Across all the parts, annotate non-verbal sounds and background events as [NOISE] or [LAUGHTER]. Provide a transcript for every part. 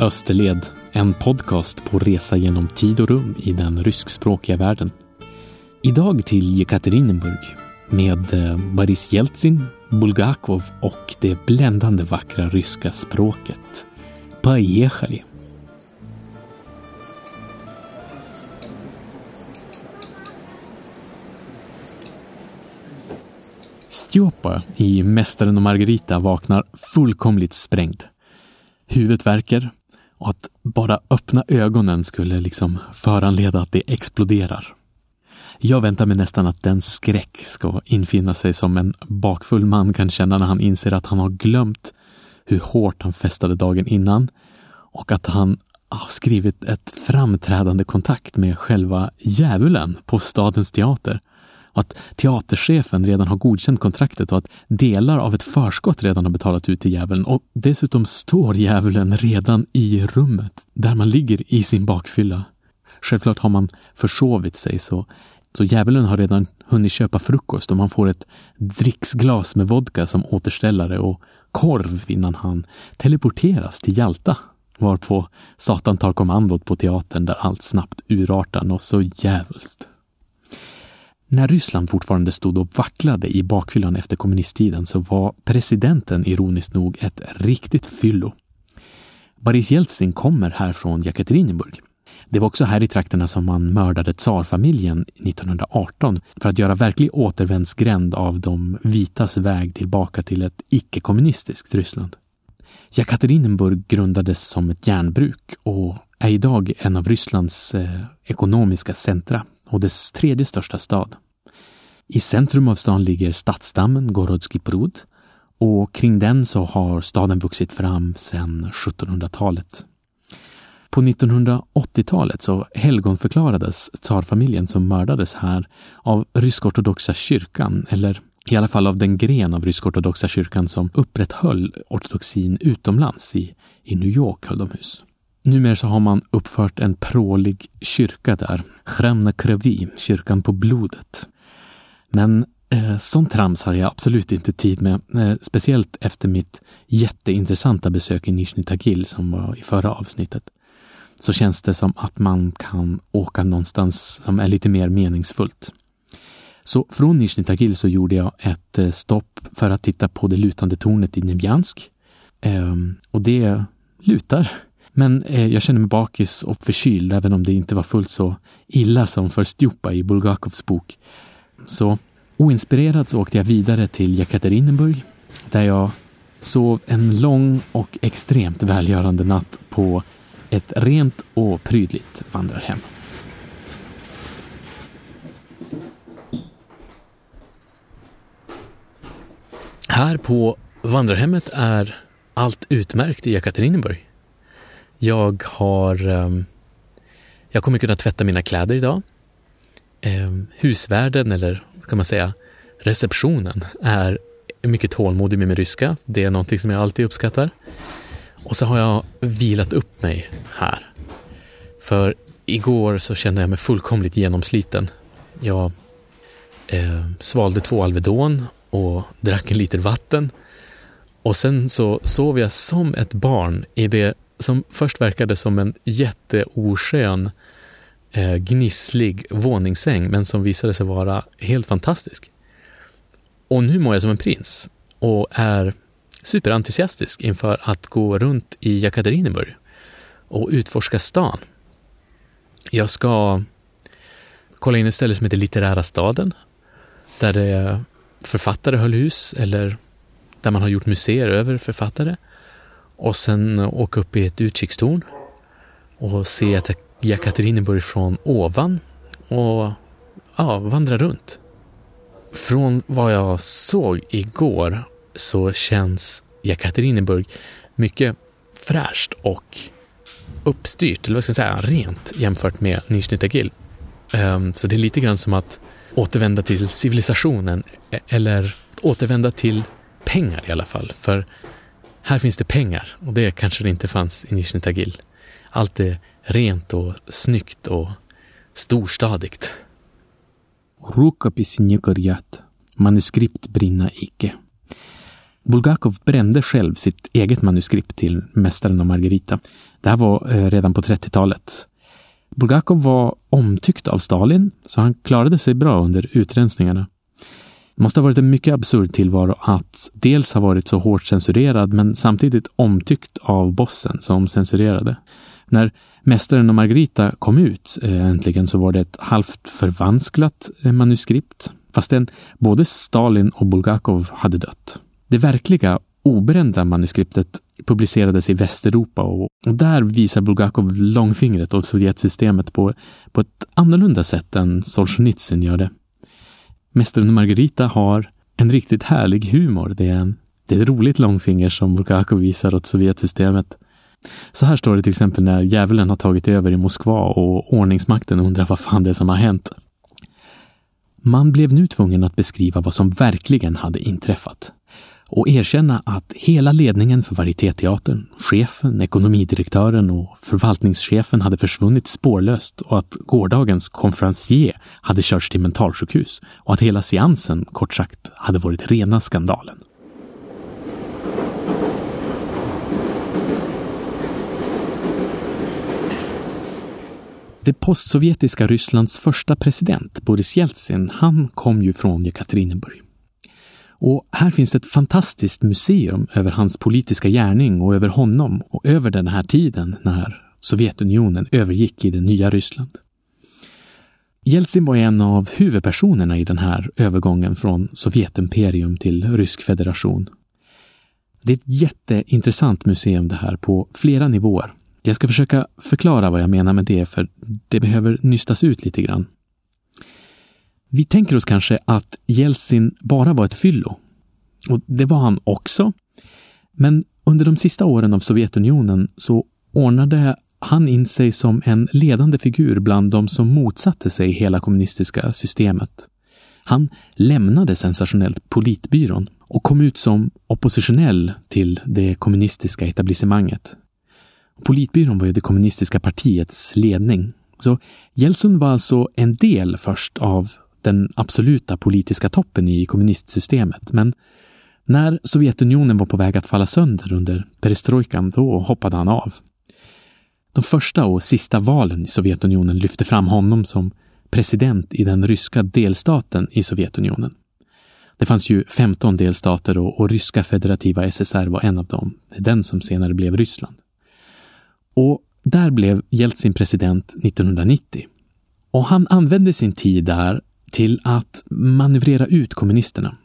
Österled, en podcast på resa genom tid och rum i den ryskspråkiga världen. Idag till Jekaterinburg med eh, Boris Jeltsin, Bulgakov och det bländande vackra ryska språket. Поехали! Stjopa i Mästaren och Margarita vaknar fullkomligt sprängd. Huvudet värker och att bara öppna ögonen skulle liksom föranleda att det exploderar. Jag väntar mig nästan att den skräck ska infinna sig som en bakfull man kan känna när han inser att han har glömt hur hårt han festade dagen innan och att han har skrivit ett framträdande kontakt med själva djävulen på stadens teater att teaterchefen redan har godkänt kontraktet och att delar av ett förskott redan har betalats ut till djävulen och dessutom står djävulen redan i rummet där man ligger i sin bakfylla. Självklart har man försovit sig så, så djävulen har redan hunnit köpa frukost och man får ett dricksglas med vodka som återställare och korv innan han teleporteras till Jalta varpå Satan tar kommandot på teatern där allt snabbt urartar något så djävulskt. När Ryssland fortfarande stod och vacklade i bakfyllan efter kommunisttiden så var presidenten ironiskt nog ett riktigt fyllo. Boris Jeltsin kommer här från Jekaterinburg. Det var också här i trakterna som man mördade tsarfamiljen 1918 för att göra verklig återvändsgränd av de vitas väg tillbaka till ett icke-kommunistiskt Ryssland. Jekaterinburg grundades som ett järnbruk och är idag en av Rysslands eh, ekonomiska centra och dess tredje största stad. I centrum av stan ligger stadsdammen Gorodski Prud och kring den så har staden vuxit fram sedan 1700-talet. På 1980-talet så helgonförklarades tsarfamiljen som mördades här av rysk-ortodoxa kyrkan, eller i alla fall av den gren av rysk-ortodoxa kyrkan som upprätthöll ortodoxin utomlands. I, I New York höll de hus. Numera så har man uppfört en prålig kyrka där, Chremna Krevi, kyrkan på blodet. Men eh, sånt trams har jag absolut inte tid med, eh, speciellt efter mitt jätteintressanta besök i Nizjnij Tagil som var i förra avsnittet. Så känns det som att man kan åka någonstans som är lite mer meningsfullt. Så från Nizjnij Tagil så gjorde jag ett eh, stopp för att titta på det lutande tornet i Nebjansk. Eh, och det lutar men eh, jag känner mig bakis och förkyld även om det inte var fullt så illa som för Stjupa i Bulgakovs bok. Så oinspirerad så åkte jag vidare till Jekaterinburg där jag sov en lång och extremt välgörande natt på ett rent och prydligt vandrarhem. Här på vandrarhemmet är allt utmärkt i Jekaterinburg. Jag har... Ehm, jag kommer kunna tvätta mina kläder idag eh, husvärden, eller ska man säga receptionen, är mycket tålmodig med min ryska. Det är någonting som jag alltid uppskattar. Och så har jag vilat upp mig här. För igår så kände jag mig fullkomligt genomsliten. Jag eh, svalde två Alvedon och drack en liter vatten. Och sen så sov jag som ett barn i det som först verkade som en jätteoskön, eh, gnisslig våningssäng, men som visade sig vara helt fantastisk. Och nu mår jag som en prins och är superentusiastisk inför att gå runt i Jekaterinburg och utforska stan. Jag ska kolla in ett ställe som heter Litterära staden, där det författare höll hus eller där man har gjort museer över författare och sen åka upp i ett utkikstorn och se Jekaterinburg från ovan och ja, vandra runt. Från vad jag såg igår så känns Jekaterinburg mycket fräscht och uppstyrt, eller vad ska jag säga, rent jämfört med Nizjnij Tagil. Ehm, så det är lite grann som att återvända till civilisationen e-, eller återvända till pengar i alla fall. För här finns det pengar och det kanske det inte fanns i Nizjnij Tagil. Allt är rent och snyggt och storstadigt. Rukapisi не Manuskript brinna icke. Bulgakov brände själv sitt eget manuskript till Mästaren och Margarita. Det här var eh, redan på 30-talet. Bulgakov var omtyckt av Stalin, så han klarade sig bra under utrensningarna. Det måste ha varit en mycket absurd tillvaro att dels ha varit så hårt censurerad men samtidigt omtyckt av bossen som censurerade. När Mästaren och Margarita kom ut eh, äntligen så var det ett halvt förvansklat eh, manuskript fastän både Stalin och Bulgakov hade dött. Det verkliga obrända manuskriptet publicerades i Västeuropa och, och där visar Bulgakov långfingret och Sovjetsystemet på, på ett annorlunda sätt än Solzhenitsyn gör det. Mästaren och Margarita har en riktigt härlig humor. Det är, en, det är ett roligt långfinger som Bulgakov visar åt Sovjetsystemet. Så här står det till exempel när djävulen har tagit över i Moskva och ordningsmakten undrar vad fan det är som har hänt. Man blev nu tvungen att beskriva vad som verkligen hade inträffat och erkänna att hela ledningen för Varietéteatern, chefen, ekonomidirektören och förvaltningschefen hade försvunnit spårlöst och att gårdagens konferencier hade körts till mentalsjukhus och att hela seansen, kort sagt, hade varit rena skandalen. Det postsovjetiska Rysslands första president, Boris Jeltsin, han kom ju från Jekaterinburg. Och här finns det ett fantastiskt museum över hans politiska gärning och över honom och över den här tiden när Sovjetunionen övergick i det nya Ryssland. Jeltsin var en av huvudpersonerna i den här övergången från Sovjetimperium till Rysk federation. Det är ett jätteintressant museum det här på flera nivåer. Jag ska försöka förklara vad jag menar med det, för det behöver nystas ut lite grann. Vi tänker oss kanske att Jeltsin bara var ett fyllo. Och det var han också. Men under de sista åren av Sovjetunionen så ordnade han in sig som en ledande figur bland de som motsatte sig hela kommunistiska systemet. Han lämnade sensationellt politbyrån och kom ut som oppositionell till det kommunistiska etablissemanget. Politbyrån var ju det kommunistiska partiets ledning. Så Jeltsin var alltså en del först av den absoluta politiska toppen i kommunistsystemet. Men när Sovjetunionen var på väg att falla sönder under perestrojkan, då hoppade han av. De första och sista valen i Sovjetunionen lyfte fram honom som president i den ryska delstaten i Sovjetunionen. Det fanns ju 15 delstater och, och ryska federativa SSR var en av dem. Det är den som senare blev Ryssland. Och där blev Jeltsin president 1990. Och han använde sin tid där till att manövrera ut kommunisterna.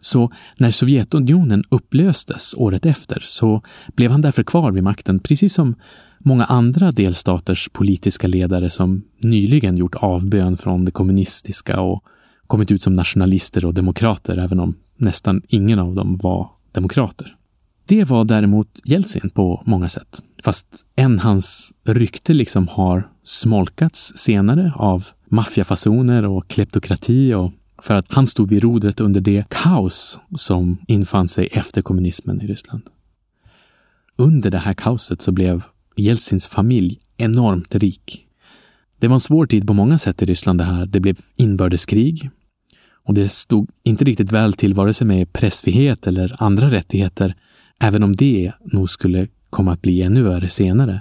Så när Sovjetunionen upplöstes året efter så blev han därför kvar vid makten, precis som många andra delstaters politiska ledare som nyligen gjort avbön från det kommunistiska och kommit ut som nationalister och demokrater, även om nästan ingen av dem var demokrater. Det var däremot Jeltsin på många sätt, fast än hans rykte liksom har smolkats senare av maffiafasoner och kleptokrati och för att han stod vid rodret under det kaos som infann sig efter kommunismen i Ryssland. Under det här kaoset så blev Jeltsins familj enormt rik. Det var en svår tid på många sätt i Ryssland det här. Det blev inbördeskrig och det stod inte riktigt väl till vare sig med pressfrihet eller andra rättigheter, även om det nog skulle kom att bli ännu värre senare.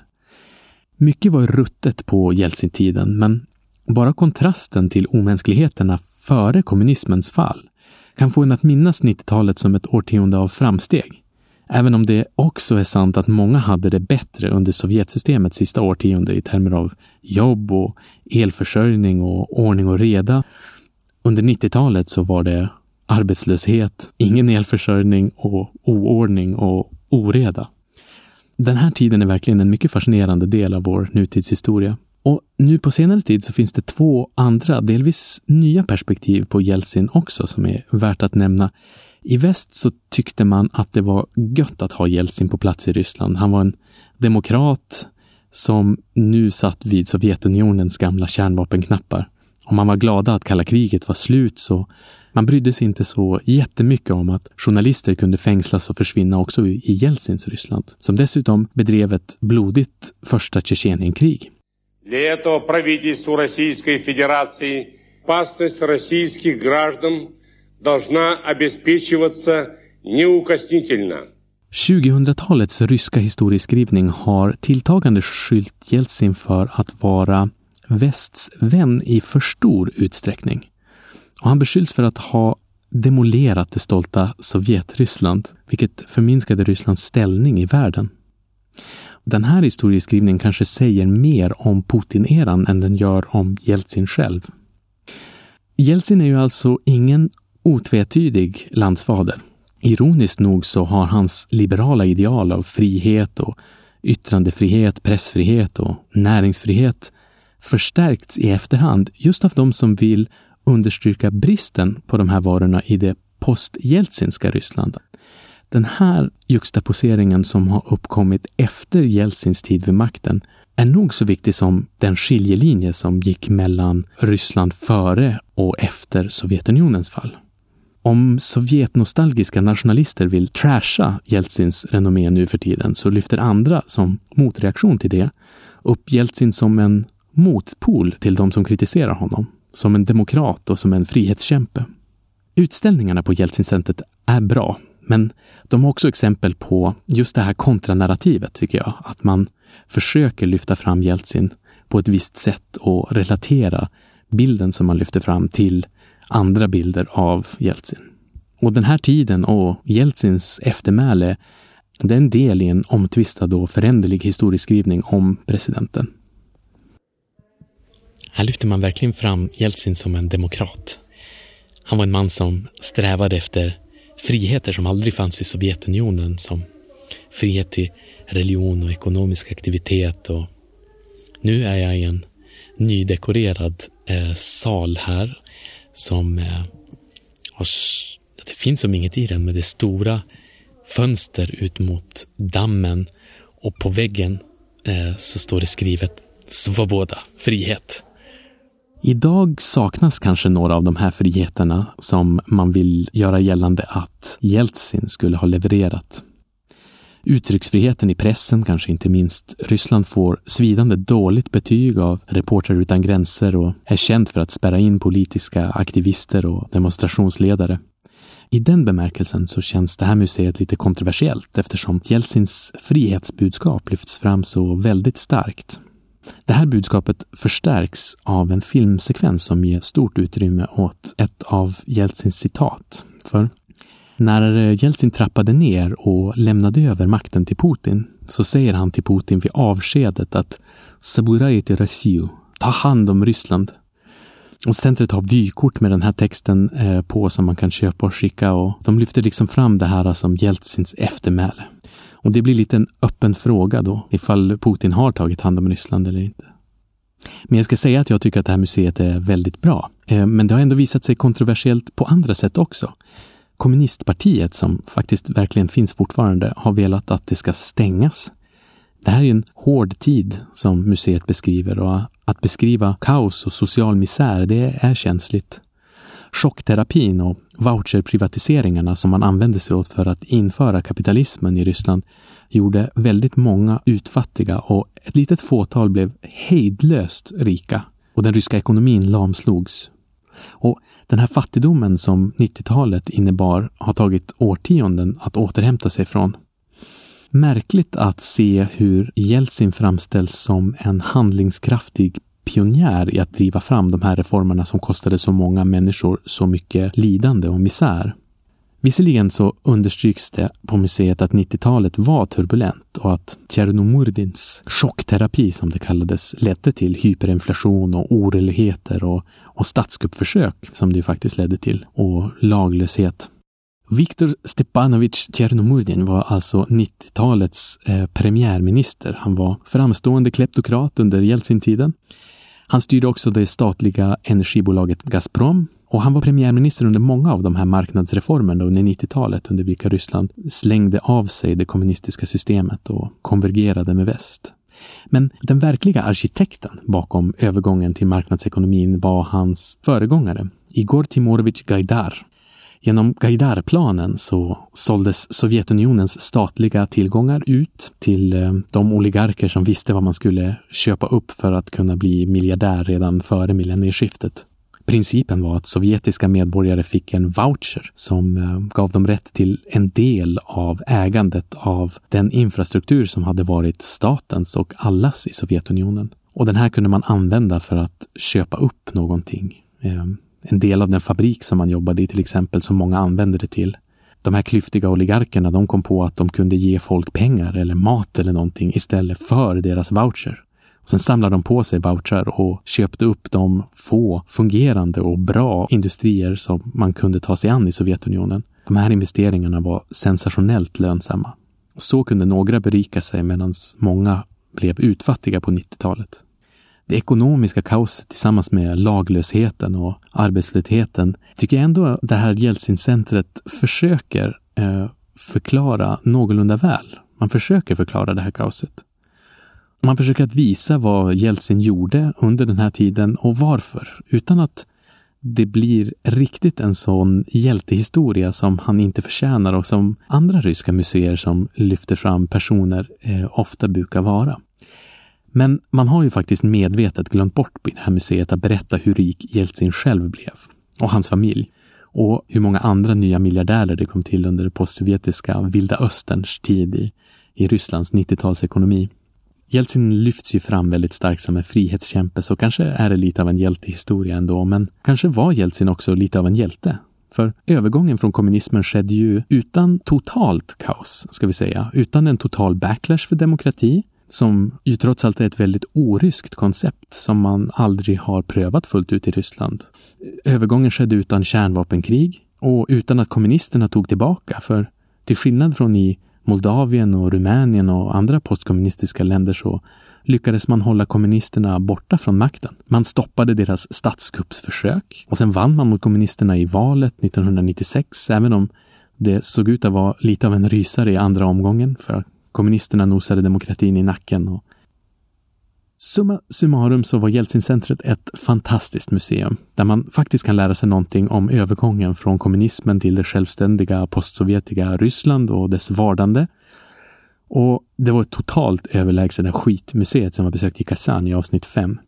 Mycket var ruttet på Jeltsin-tiden, men bara kontrasten till omänskligheterna före kommunismens fall kan få en att minnas 90-talet som ett årtionde av framsteg. Även om det också är sant att många hade det bättre under Sovjetsystemets sista årtionde i termer av jobb och elförsörjning och ordning och reda. Under 90-talet så var det arbetslöshet, ingen elförsörjning och oordning och oreda. Den här tiden är verkligen en mycket fascinerande del av vår nutidshistoria. Och nu på senare tid så finns det två andra, delvis nya perspektiv på Jeltsin också som är värt att nämna. I väst så tyckte man att det var gött att ha Jeltsin på plats i Ryssland. Han var en demokrat som nu satt vid Sovjetunionens gamla kärnvapenknappar. Och man var glada att kalla kriget var slut så man brydde sig inte så jättemycket om att journalister kunde fängslas och försvinna också i Jeltsins Ryssland, som dessutom bedrev ett blodigt första Tjetjenienkrig. Для этого правительству Российской Федерации опасность российских граждан должна обеспечиваться неукоснительно 2000-talets ryska historieskrivning har tilltagande skyllt Jeltsin för att vara västs vän i för stor utsträckning. Och han beskylls för att ha demolerat det stolta Sovjetryssland, vilket förminskade Rysslands ställning i världen. Den här historieskrivningen kanske säger mer om Putin-eran än den gör om Jeltsin själv. Jeltsin är ju alltså ingen otvetydig landsfader. Ironiskt nog så har hans liberala ideal av frihet och yttrandefrihet, pressfrihet och näringsfrihet förstärkts i efterhand just av de som vill understryka bristen på de här varorna i det post-Jeltsinska Ryssland. Den här juxtaposeringen som har uppkommit efter Jeltsins tid vid makten är nog så viktig som den skiljelinje som gick mellan Ryssland före och efter Sovjetunionens fall. Om Sovjetnostalgiska nationalister vill trasha Jeltsins renommé nu för tiden så lyfter andra, som motreaktion till det, upp Jeltsin som en motpol till de som kritiserar honom, som en demokrat och som en frihetskämpe. Utställningarna på Jeltsincentret är bra, men de har också exempel på just det här kontranarrativet, tycker jag. Att man försöker lyfta fram Jeltsin på ett visst sätt och relatera bilden som man lyfter fram till andra bilder av Jeltsin. Och den här tiden och Jeltsins eftermäle, det är en del i en omtvistad och föränderlig historieskrivning om presidenten. Här lyfter man verkligen fram Jeltsin som en demokrat. Han var en man som strävade efter friheter som aldrig fanns i Sovjetunionen, som frihet till religion och ekonomisk aktivitet. Och nu är jag i en nydekorerad eh, sal här som eh, har, det finns som inget i den, men det är stora fönster ut mot dammen och på väggen eh, så står det skrivet Svoboda, frihet. Idag saknas kanske några av de här friheterna som man vill göra gällande att Jeltsin skulle ha levererat. Uttrycksfriheten i pressen, kanske inte minst. Ryssland får svidande dåligt betyg av Reportrar utan gränser och är känt för att spärra in politiska aktivister och demonstrationsledare. I den bemärkelsen så känns det här museet lite kontroversiellt eftersom Jeltsins frihetsbudskap lyfts fram så väldigt starkt. Det här budskapet förstärks av en filmsekvens som ger stort utrymme åt ett av Jeltsins citat. För när Jeltsin trappade ner och lämnade över makten till Putin så säger han till Putin vid avskedet att “Saburajte Rossiju, ta hand om Ryssland”. Och centret har vykort med den här texten eh, på som man kan köpa och skicka och de lyfter liksom fram det här som Jeltsins eftermäle. Och det blir lite en öppen fråga då, ifall Putin har tagit hand om Ryssland eller inte. Men jag ska säga att jag tycker att det här museet är väldigt bra. Eh, men det har ändå visat sig kontroversiellt på andra sätt också. Kommunistpartiet, som faktiskt verkligen finns fortfarande, har velat att det ska stängas. Det här är en hård tid som museet beskriver och att beskriva kaos och social misär, det är känsligt. Chockterapin och voucherprivatiseringarna som man använde sig åt för att införa kapitalismen i Ryssland gjorde väldigt många utfattiga och ett litet fåtal blev hejdlöst rika och den ryska ekonomin lamslogs. Och den här fattigdomen som 90-talet innebar har tagit årtionden att återhämta sig från. Märkligt att se hur Jeltsin framställs som en handlingskraftig pionjär i att driva fram de här reformerna som kostade så många människor så mycket lidande och misär. Visserligen så understryks det på museet att 90-talet var turbulent och att Tjernomurdins chockterapi, som det kallades, ledde till hyperinflation och oroligheter och, och statskuppförsök, som det faktiskt ledde till, och laglöshet. Viktor Stepanovich Tjernomurdin var alltså 90-talets eh, premiärminister. Han var framstående kleptokrat under Jeltsin-tiden. Han styrde också det statliga energibolaget Gazprom och han var premiärminister under många av de här marknadsreformerna under 90-talet under vilka Ryssland slängde av sig det kommunistiska systemet och konvergerade med väst. Men den verkliga arkitekten bakom övergången till marknadsekonomin var hans föregångare, Igor Timorovich Gaidar. Genom Gaidarplanen så såldes Sovjetunionens statliga tillgångar ut till eh, de oligarker som visste vad man skulle köpa upp för att kunna bli miljardär redan före millennieskiftet. Principen var att sovjetiska medborgare fick en voucher som eh, gav dem rätt till en del av ägandet av den infrastruktur som hade varit statens och allas i Sovjetunionen. Och den här kunde man använda för att köpa upp någonting. Eh, en del av den fabrik som man jobbade i till exempel, som många använde det till. De här klyftiga oligarkerna, de kom på att de kunde ge folk pengar eller mat eller någonting istället för deras voucher. Sen samlade de på sig vouchrar och köpte upp de få fungerande och bra industrier som man kunde ta sig an i Sovjetunionen. De här investeringarna var sensationellt lönsamma. Så kunde några berika sig medan många blev utfattiga på 90-talet. Det ekonomiska kaoset tillsammans med laglösheten och arbetslösheten tycker jag ändå det här Jeltsin-centret försöker eh, förklara någorlunda väl. Man försöker förklara det här kaoset. Man försöker att visa vad Jeltsin gjorde under den här tiden och varför, utan att det blir riktigt en sån hjältehistoria som han inte förtjänar och som andra ryska museer som lyfter fram personer eh, ofta brukar vara. Men man har ju faktiskt medvetet glömt bort på det här museet att berätta hur rik Jeltsin själv blev och hans familj och hur många andra nya miljardärer det kom till under det postsovjetiska vilda österns tid i, i Rysslands 90-talsekonomi. Jeltsin lyfts ju fram väldigt starkt som en frihetskämpe, så kanske är det lite av en hjältehistoria ändå, men kanske var Jeltsin också lite av en hjälte. För övergången från kommunismen skedde ju utan totalt kaos, ska vi säga, utan en total backlash för demokrati, som ju trots allt är ett väldigt oryskt koncept som man aldrig har prövat fullt ut i Ryssland. Övergången skedde utan kärnvapenkrig och utan att kommunisterna tog tillbaka, för till skillnad från i Moldavien och Rumänien och andra postkommunistiska länder så lyckades man hålla kommunisterna borta från makten. Man stoppade deras statskuppsförsök och sen vann man mot kommunisterna i valet 1996, även om det såg ut att vara lite av en rysare i andra omgången för kommunisterna nosade demokratin i nacken och Summa summarum så var Jeltsincentret ett fantastiskt museum där man faktiskt kan lära sig någonting om övergången från kommunismen till det självständiga postsovjetiska Ryssland och dess vardande. Och det var ett totalt överlägset skitmuseet som jag besökte i Kazan i avsnitt 5.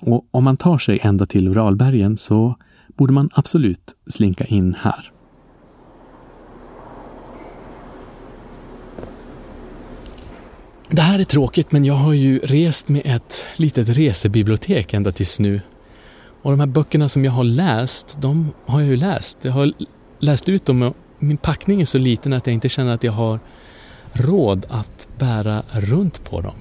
Och om man tar sig ända till Uralbergen så borde man absolut slinka in här. Det här är tråkigt, men jag har ju rest med ett litet resebibliotek ända tills nu. Och de här böckerna som jag har läst, de har jag ju läst. Jag har läst ut dem och min packning är så liten att jag inte känner att jag har råd att bära runt på dem.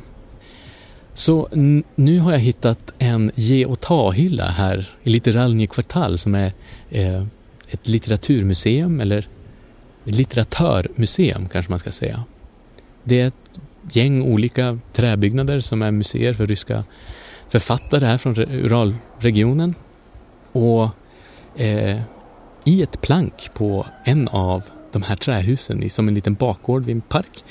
Så nu har jag hittat en ge och ta-hylla här i Literalny kvartal som är eh, ett litteraturmuseum eller litteratörmuseum kanske man ska säga. Det är ett gäng olika träbyggnader som är museer för ryska författare här från Uralregionen. Och eh, i ett plank på en av de här trähusen, som en liten bakgård vid en park,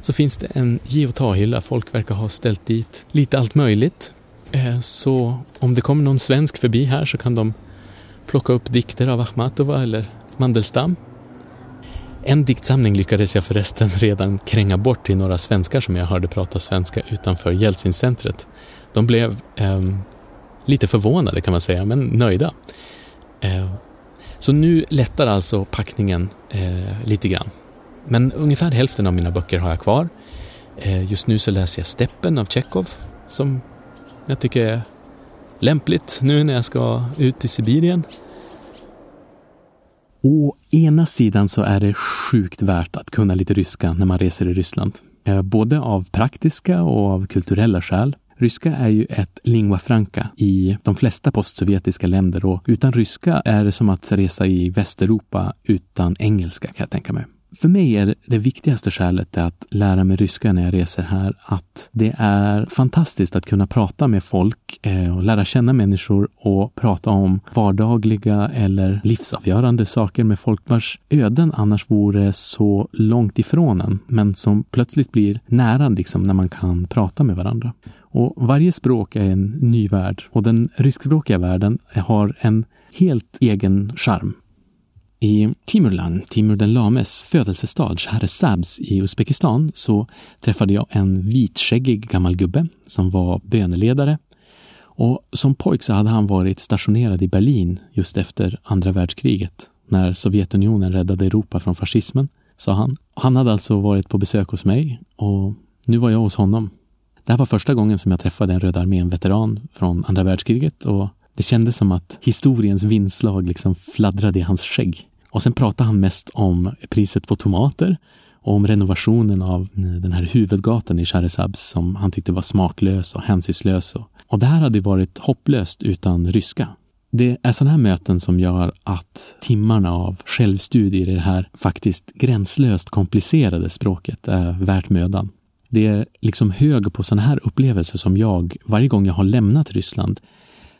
så finns det en ge och ta-hylla. Folk verkar ha ställt dit lite allt möjligt. Eh, så om det kommer någon svensk förbi här så kan de plocka upp dikter av Achmatova eller Mandelstam en diktsamling lyckades jag förresten redan kränga bort till några svenskar som jag hörde prata svenska utanför Jeltsincentret. De blev eh, lite förvånade kan man säga, men nöjda. Eh, så nu lättar alltså packningen eh, lite grann. Men ungefär hälften av mina böcker har jag kvar. Eh, just nu så läser jag Steppen av Tjechov som jag tycker är lämpligt nu när jag ska ut i Sibirien. Å ena sidan så är det sjukt värt att kunna lite ryska när man reser i Ryssland. Eh, både av praktiska och av kulturella skäl. Ryska är ju ett lingua franca i de flesta postsovjetiska länder och utan ryska är det som att resa i Västeuropa utan engelska kan jag tänka mig. För mig är det viktigaste skälet att lära mig ryska när jag reser här att det är fantastiskt att kunna prata med folk eh, och lära känna människor och prata om vardagliga eller livsavgörande saker med folk vars öden annars vore så långt ifrån en, men som plötsligt blir nära liksom när man kan prata med varandra. Och varje språk är en ny värld och den ryskspråkiga världen har en helt egen charm. I Timurland, Timur den Lames födelsestad Shahresabs i Uzbekistan så träffade jag en vitskäggig gammal gubbe som var böneledare Och som pojk så hade han varit stationerad i Berlin just efter andra världskriget när Sovjetunionen räddade Europa från fascismen, sa han. Han hade alltså varit på besök hos mig och nu var jag hos honom. Det här var första gången som jag träffade en Röda armén-veteran från andra världskriget och det kändes som att historiens vindslag liksom fladdrade i hans skägg. Och sen pratade han mest om priset på tomater och om renovationen av eh, den här huvudgatan i Charizabs som han tyckte var smaklös och hänsynslös. Och det här hade varit hopplöst utan ryska. Det är sådana här möten som gör att timmarna av självstudier i det här faktiskt gränslöst komplicerade språket är värt mödan. Det är liksom hög på sådana här upplevelser som jag, varje gång jag har lämnat Ryssland,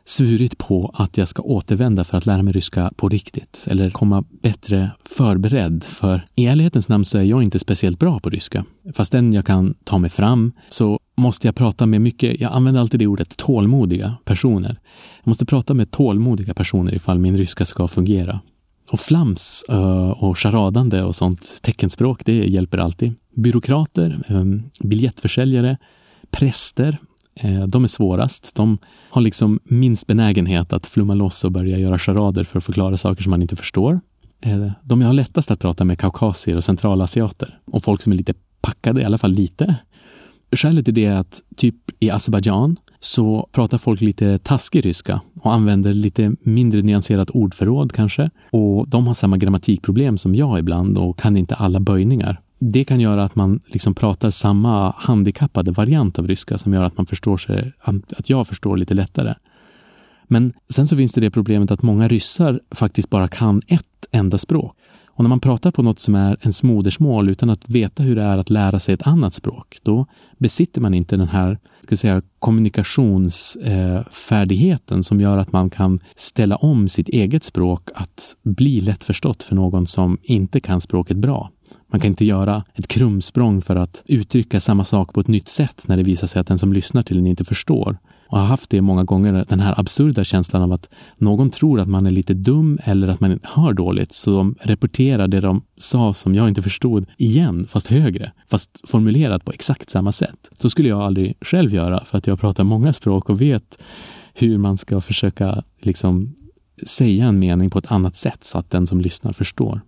svurit på att jag ska återvända för att lära mig ryska på riktigt eller komma bättre förberedd. För i ärlighetens namn så är jag inte speciellt bra på ryska. Fastän jag kan ta mig fram så måste jag prata med mycket, jag använder alltid det ordet, tålmodiga personer. Jag måste prata med tålmodiga personer ifall min ryska ska fungera. Och flams och charadande och sånt teckenspråk, det hjälper alltid. Byråkrater, biljettförsäljare, präster, Eh, de är svårast. De har liksom minst benägenhet att flumma loss och börja göra charader för att förklara saker som man inte förstår. Eh, de jag har lättast att prata med kaukasier och centralasiater och folk som är lite packade, i alla fall lite. Skälet till det är att typ i Azerbajdzjan så pratar folk lite taskig ryska och använder lite mindre nyanserat ordförråd kanske. Och de har samma grammatikproblem som jag ibland och kan inte alla böjningar. Det kan göra att man liksom pratar samma handikappade variant av ryska som gör att man förstår sig, att jag förstår lite lättare. Men sen så finns det det problemet att många ryssar faktiskt bara kan ett enda språk. Och när man pratar på något som är ens modersmål utan att veta hur det är att lära sig ett annat språk, då besitter man inte den här ska säga, kommunikationsfärdigheten eh, som gör att man kan ställa om sitt eget språk att bli lättförstått för någon som inte kan språket bra. Man kan inte göra ett krumsprång för att uttrycka samma sak på ett nytt sätt när det visar sig att den som lyssnar till den inte förstår och har haft det många gånger, den här absurda känslan av att någon tror att man är lite dum eller att man hör dåligt, så de repeterar det de sa som jag inte förstod igen, fast högre, fast formulerat på exakt samma sätt. Så skulle jag aldrig själv göra, för att jag pratar många språk och vet hur man ska försöka liksom säga en mening på ett annat sätt så att den som lyssnar förstår.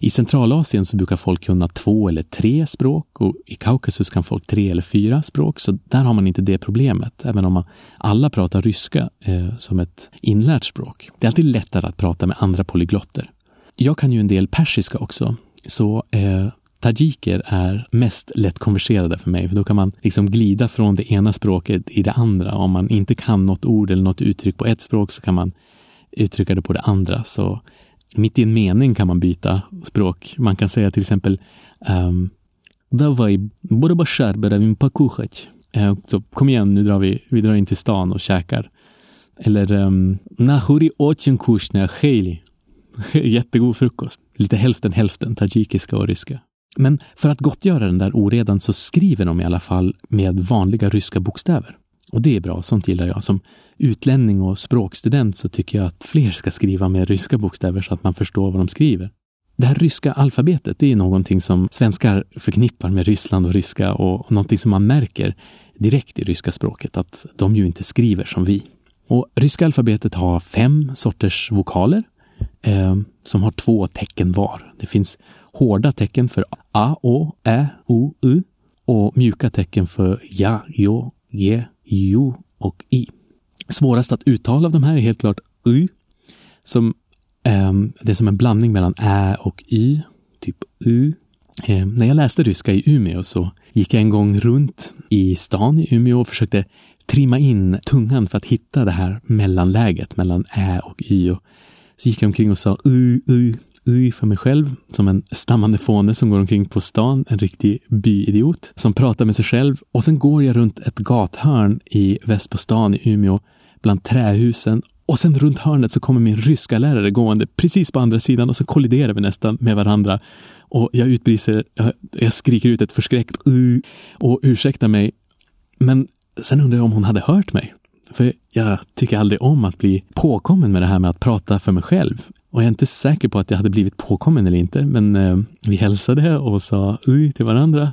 I Centralasien så brukar folk kunna två eller tre språk och i Kaukasus kan folk tre eller fyra språk, så där har man inte det problemet, även om man, alla pratar ryska eh, som ett inlärt språk. Det är alltid lättare att prata med andra polyglotter. Jag kan ju en del persiska också, så eh, tajiker är mest lättkonverserade för mig, för då kan man liksom glida från det ena språket i det andra. Om man inte kan något ord eller något uttryck på ett språk så kan man uttrycka det på det andra. Så mitt i en mening kan man byta språk. Man kan säga till exempel um, Давай, Бурабашар беравим покушать. Så kom igen, nu drar vi, vi drar in till stan och käkar. Eller um, Nahuri очень вкусная хейли. [LAUGHS] Jättegod frukost. Lite hälften hälften, tajikiska och ryska. Men för att gottgöra den där oredan så skriver de i alla fall med vanliga ryska bokstäver. Och det är bra, sånt gillar jag. Som utlänning och språkstudent så tycker jag att fler ska skriva med ryska bokstäver så att man förstår vad de skriver. Det här ryska alfabetet, det är någonting som svenskar förknippar med Ryssland och ryska och någonting som man märker direkt i ryska språket, att de ju inte skriver som vi. Och ryska alfabetet har fem sorters vokaler eh, som har två tecken var. Det finns hårda tecken för a, å, ä, o, u och mjuka tecken för ja, jo, ge, jo och i. Svårast att uttala av de här är helt klart y, som eh, det är som en blandning mellan ä och y, typ u. Eh, när jag läste ryska i Umeå så gick jag en gång runt i stan i Umeå och försökte trimma in tungan för att hitta det här mellanläget mellan ä och y. Och så gick jag omkring och sa y, y, y för mig själv som en stammande fåne som går omkring på stan, en riktig byidiot som pratar med sig själv. Och sen går jag runt ett gathörn i väst på stan i Umeå bland trähusen och sen runt hörnet så kommer min ryska lärare gående precis på andra sidan och så kolliderar vi nästan med varandra. Och jag utbrister, jag, jag skriker ut ett förskräckt uh, och ursäktar mig. Men sen undrar jag om hon hade hört mig. För jag tycker aldrig om att bli påkommen med det här med att prata för mig själv. Och jag är inte säker på att jag hade blivit påkommen eller inte, men eh, vi hälsade och sa uj till varandra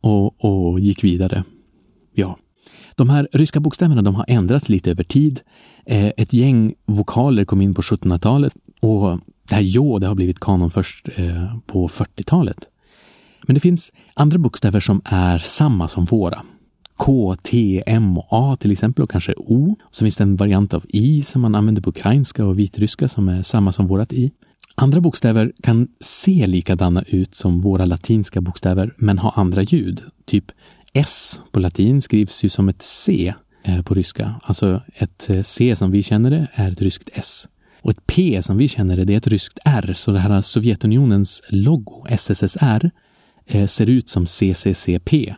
och, och gick vidare. Ja, de här ryska bokstäverna de har ändrats lite över tid. Eh, ett gäng vokaler kom in på 1700-talet och det här jo, det har blivit kanon först eh, på 40-talet. Men det finns andra bokstäver som är samma som våra. K, T, M och A till exempel och kanske O. Så finns det en variant av I som man använder på ukrainska och vitryska som är samma som vårat I. Andra bokstäver kan se likadana ut som våra latinska bokstäver men ha andra ljud. Typ S på latin skrivs ju som ett C eh, på ryska. Alltså ett eh, C som vi känner det är ett ryskt S. Och ett P som vi känner det, det är ett ryskt R. Så det här Sovjetunionens logo, SSSR, eh, ser ut som CCCP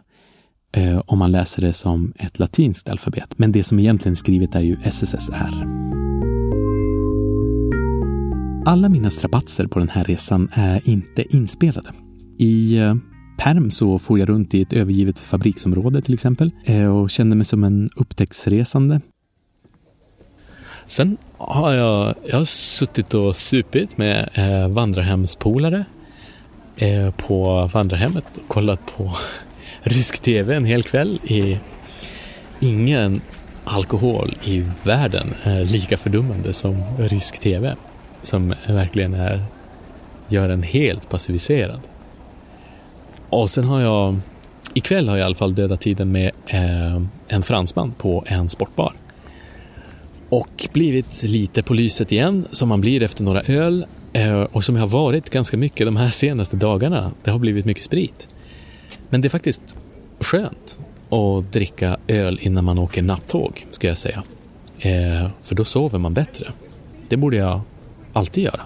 om man läser det som ett latinskt alfabet. Men det som egentligen är skrivet är ju SSSR. Alla mina strapatser på den här resan är inte inspelade. I perm så for jag runt i ett övergivet fabriksområde till exempel eh, och kände mig som en upptäcktsresande. Sen har jag, jag har suttit och supit med eh, vandrarhemspolare eh, på vandrarhemmet och kollat på [LAUGHS] rysk tv en hel kväll. I ingen alkohol i världen är lika fördummande som rysk tv som verkligen är, gör en helt passiviserad. Och sen har jag, ikväll har jag i alla fall dödat tiden med eh, en fransman på en sportbar. Och blivit lite på lyset igen, som man blir efter några öl. Eh, och som jag har varit ganska mycket de här senaste dagarna. Det har blivit mycket sprit. Men det är faktiskt skönt att dricka öl innan man åker nattåg, ska jag säga. Eh, för då sover man bättre. Det borde jag alltid göra.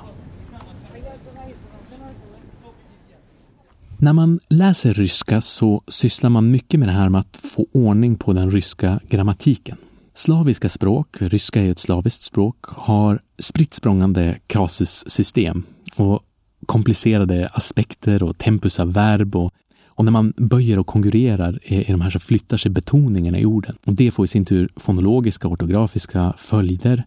När man läser ryska så sysslar man mycket med det här med att få ordning på den ryska grammatiken. Slaviska språk, ryska är ett slaviskt språk, har spritt språngande krasussystem och komplicerade aspekter och tempus av verb och, och när man böjer och konkurrerar i, i de här så flyttar sig betoningarna i orden. Och det får i sin tur fonologiska och ortografiska följder.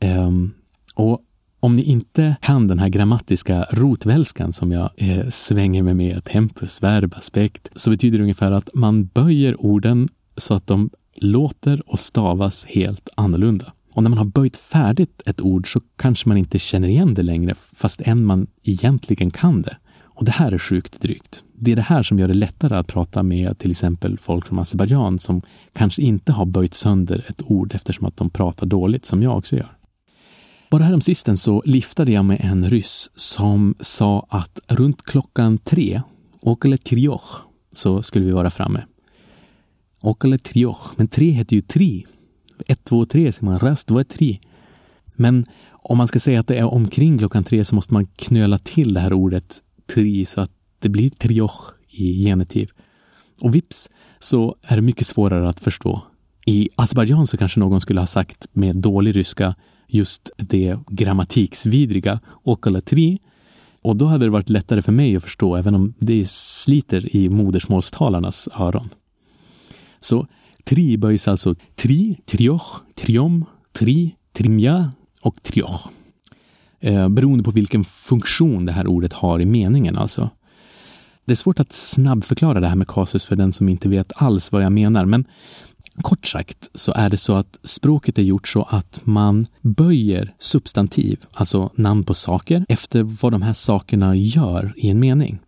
Um, och om ni inte kan den här grammatiska rotvälskan som jag eh, svänger mig med, tempus, verb, aspekt, så betyder det ungefär att man böjer orden så att de låter och stavas helt annorlunda. Och när man har böjt färdigt ett ord så kanske man inte känner igen det längre fast än man egentligen kan det. Och det här är sjukt drygt. Det är det här som gör det lättare att prata med till exempel folk från Azerbajdzjan som kanske inte har böjt sönder ett ord eftersom att de pratar dåligt som jag också gör. Bara häromsistens så liftade jag med en ryss som sa att runt klockan tre, okele trioch, så skulle vi vara framme. Okele trioch, men tre heter ju tri. Ett, två, tre säger man, rast, två, tre. Men om man ska säga att det är omkring klockan tre så måste man knöla till det här ordet tri så att det blir trioch i genitiv. Och vips så är det mycket svårare att förstå. I Azerbajdzjan så kanske någon skulle ha sagt med dålig ryska just det grammatiksvidriga okalatri. Och då hade det varit lättare för mig att förstå, även om det sliter i modersmålstalarnas öron. Så tri böjs alltså tri, trioch, triom, tri, trimja och trioch. Eh, beroende på vilken funktion det här ordet har i meningen alltså. Det är svårt att snabbförklara det här med kasus för den som inte vet alls vad jag menar, men Kort sagt så är det så att språket är gjort så att man böjer substantiv, alltså namn på saker, efter vad de här sakerna gör i en mening.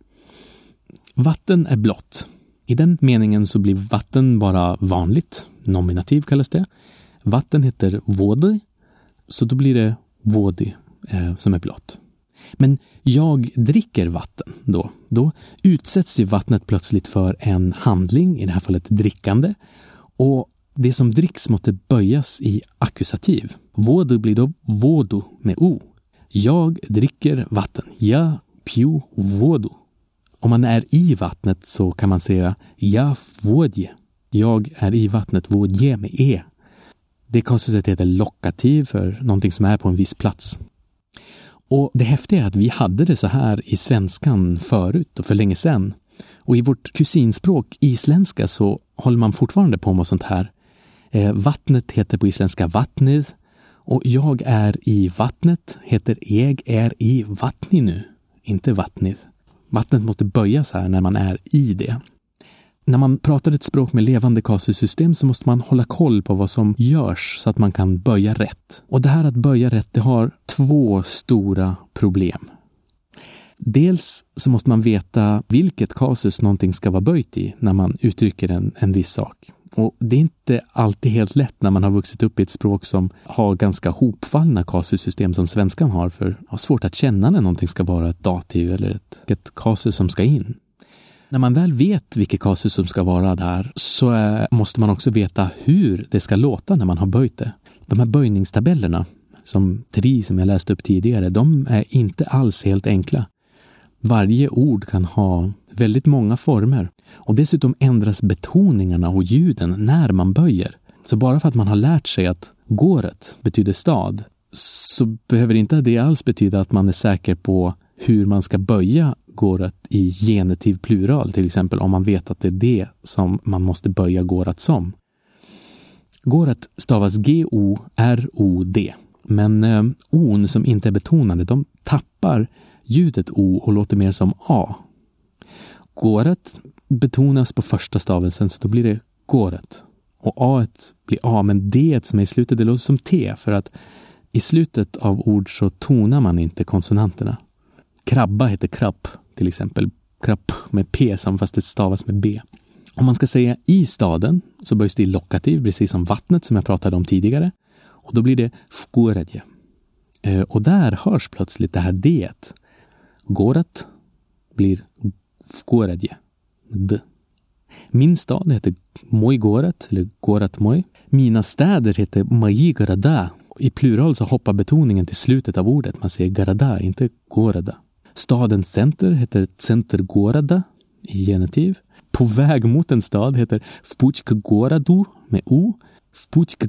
Vatten är blått. I den meningen så blir vatten bara vanligt, nominativ kallas det. Vatten heter vodi, så då blir det vodi eh, som är blått. Men jag dricker vatten då. Då utsätts ju vattnet plötsligt för en handling, i det här fallet drickande, och det som dricks måste böjas i ackusativ. Vodu blir då vodu med o. Jag dricker vatten. Ja, pju vodu. Om man är i vattnet så kan man säga ja vodje. Jag är i vattnet vodje med e. Det kasuset heter lokativ för någonting som är på en viss plats. Och det häftiga är att vi hade det så här i svenskan förut och för länge sedan. Och i vårt kusinspråk isländska så håller man fortfarande på med sånt här. Eh, vattnet heter på isländska vattnið och jag är i vattnet heter jag är i vattni nu, inte vattnið. Vattnet måste böjas här när man är i det. när man pratar ett språk med levande kasusystem så måste man hålla koll på vad som görs så att man kan böja rätt. Och det här att böja rätt, det har två stora problem. Dels så måste man veta vilket kasus någonting ska vara böjt i när man uttrycker en, en viss sak. Och det är inte alltid helt lätt när man har vuxit upp i ett språk som har ganska hopfallna kasussystem som svenskan har, för har svårt att känna när någonting ska vara ett dativ eller ett, ett kasus som ska in. När man väl vet vilket kasus som ska vara där så eh, måste man också veta hur det ska låta när man har böjt det. De här böjningstabellerna, som TRI som jag läste upp tidigare, de är inte alls helt enkla. Varje ord kan ha väldigt många former och dessutom ändras betoningarna och ljuden när man böjer. Så bara för att man har lärt sig att gåret betyder stad så behöver inte det alls betyda att man är säker på hur man ska böja gåret i genitiv plural, till exempel om man vet att det är det som man måste böja gårat som. Gåret stavas G-O-R-O-D, men eh, on som inte är betonade, de tappar ljudet O och låter mer som A. Gåret betonas på första stavelsen, så då blir det gåret. Och A blir A, men D som är i slutet, det låter som T, för att i slutet av ord så tonar man inte konsonanterna. Krabba heter krapp, till exempel. Krapp med P, som fast det stavas med B. Om man ska säga i staden så böjs det i lokativ, precis som vattnet som jag pratade om tidigare. Och då blir det fkuredje. Eh, och där hörs plötsligt det här D. Gorat blir fkuredje. D. Min stad heter Mojgorat, eller Gorat Moj. Mina städer heter Majigarada. I plural så hoppar betoningen till slutet av ordet. Man säger Garada, inte Gorada. Stadens center heter Centergorada i genitiv. På väg mot en stad heter Goradu med O.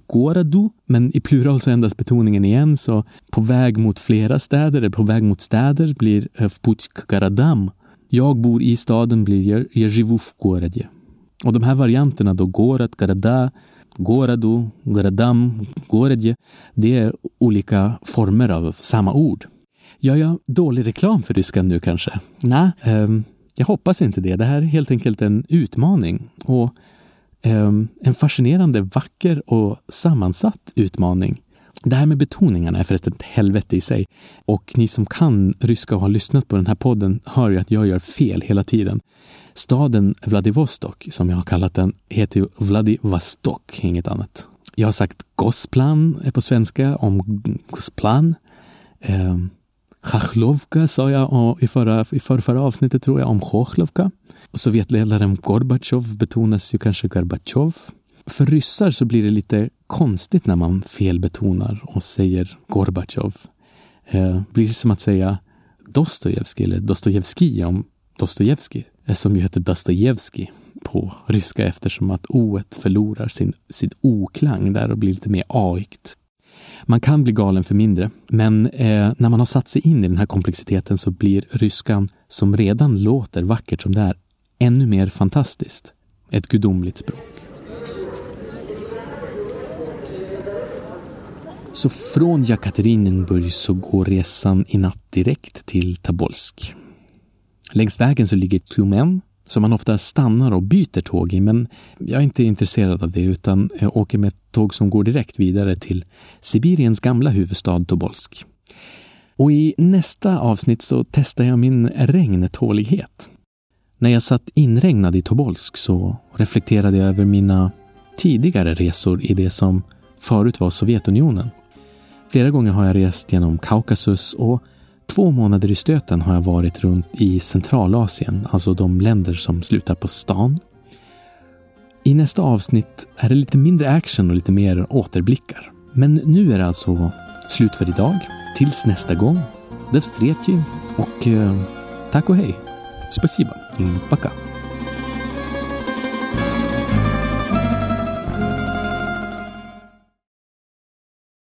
Goradu, men i plural så ändras betoningen igen, så på väg mot flera städer, eller på väg mot städer blir Garadam. Jag bor i staden blir Jezjivufgoradje. Och de här varianterna då, Gorat, Garada, Goradu, Garadam, Goredje, det är olika former av samma ord. Gör jag dålig reklam för ryskan nu kanske? Nej, eh, jag hoppas inte det. Det här är helt enkelt en utmaning. Och Ehm, en fascinerande, vacker och sammansatt utmaning. Det här med betoningarna är förresten ett helvete i sig. Och ni som kan ryska och har lyssnat på den här podden hör ju att jag gör fel hela tiden. Staden Vladivostok, som jag har kallat den, heter ju Vladivostok, inget annat. Jag har sagt Gosplan på svenska om Gosplan. Ehm, Chachlovka sa jag i förra, i förra, förra avsnittet tror jag om Chochlovka. Sovjetledaren Gorbatjov betonas ju kanske Gorbatjov. För ryssar så blir det lite konstigt när man felbetonar och säger Gorbatjov. Eh, blir som att säga Dostojevskij eller Dostojevskij om Dostojevskij, eh, som ju heter Dostojevskij på ryska eftersom att o förlorar sin, sin oklang där och blir lite mer aikt. Man kan bli galen för mindre, men eh, när man har satt sig in i den här komplexiteten så blir ryskan, som redan låter vackert som det är, ännu mer fantastiskt. Ett gudomligt språk. Så från Jekaterinburg så går resan i natt direkt till Tabolsk. Längs vägen så ligger Tumen som man ofta stannar och byter tåg i, men jag är inte intresserad av det utan jag åker med ett tåg som går direkt vidare till Sibiriens gamla huvudstad Tobolsk. Och i nästa avsnitt så testar jag min regntålighet. När jag satt inregnad i Tobolsk så reflekterade jag över mina tidigare resor i det som förut var Sovjetunionen. Flera gånger har jag rest genom Kaukasus och två månader i stöten har jag varit runt i Centralasien, alltså de länder som slutar på stan. I nästa avsnitt är det lite mindre action och lite mer återblickar. Men nu är det alltså slut för idag. Tills nästa gång. До встречи och eh, tack och hej. Спасибо. Пока.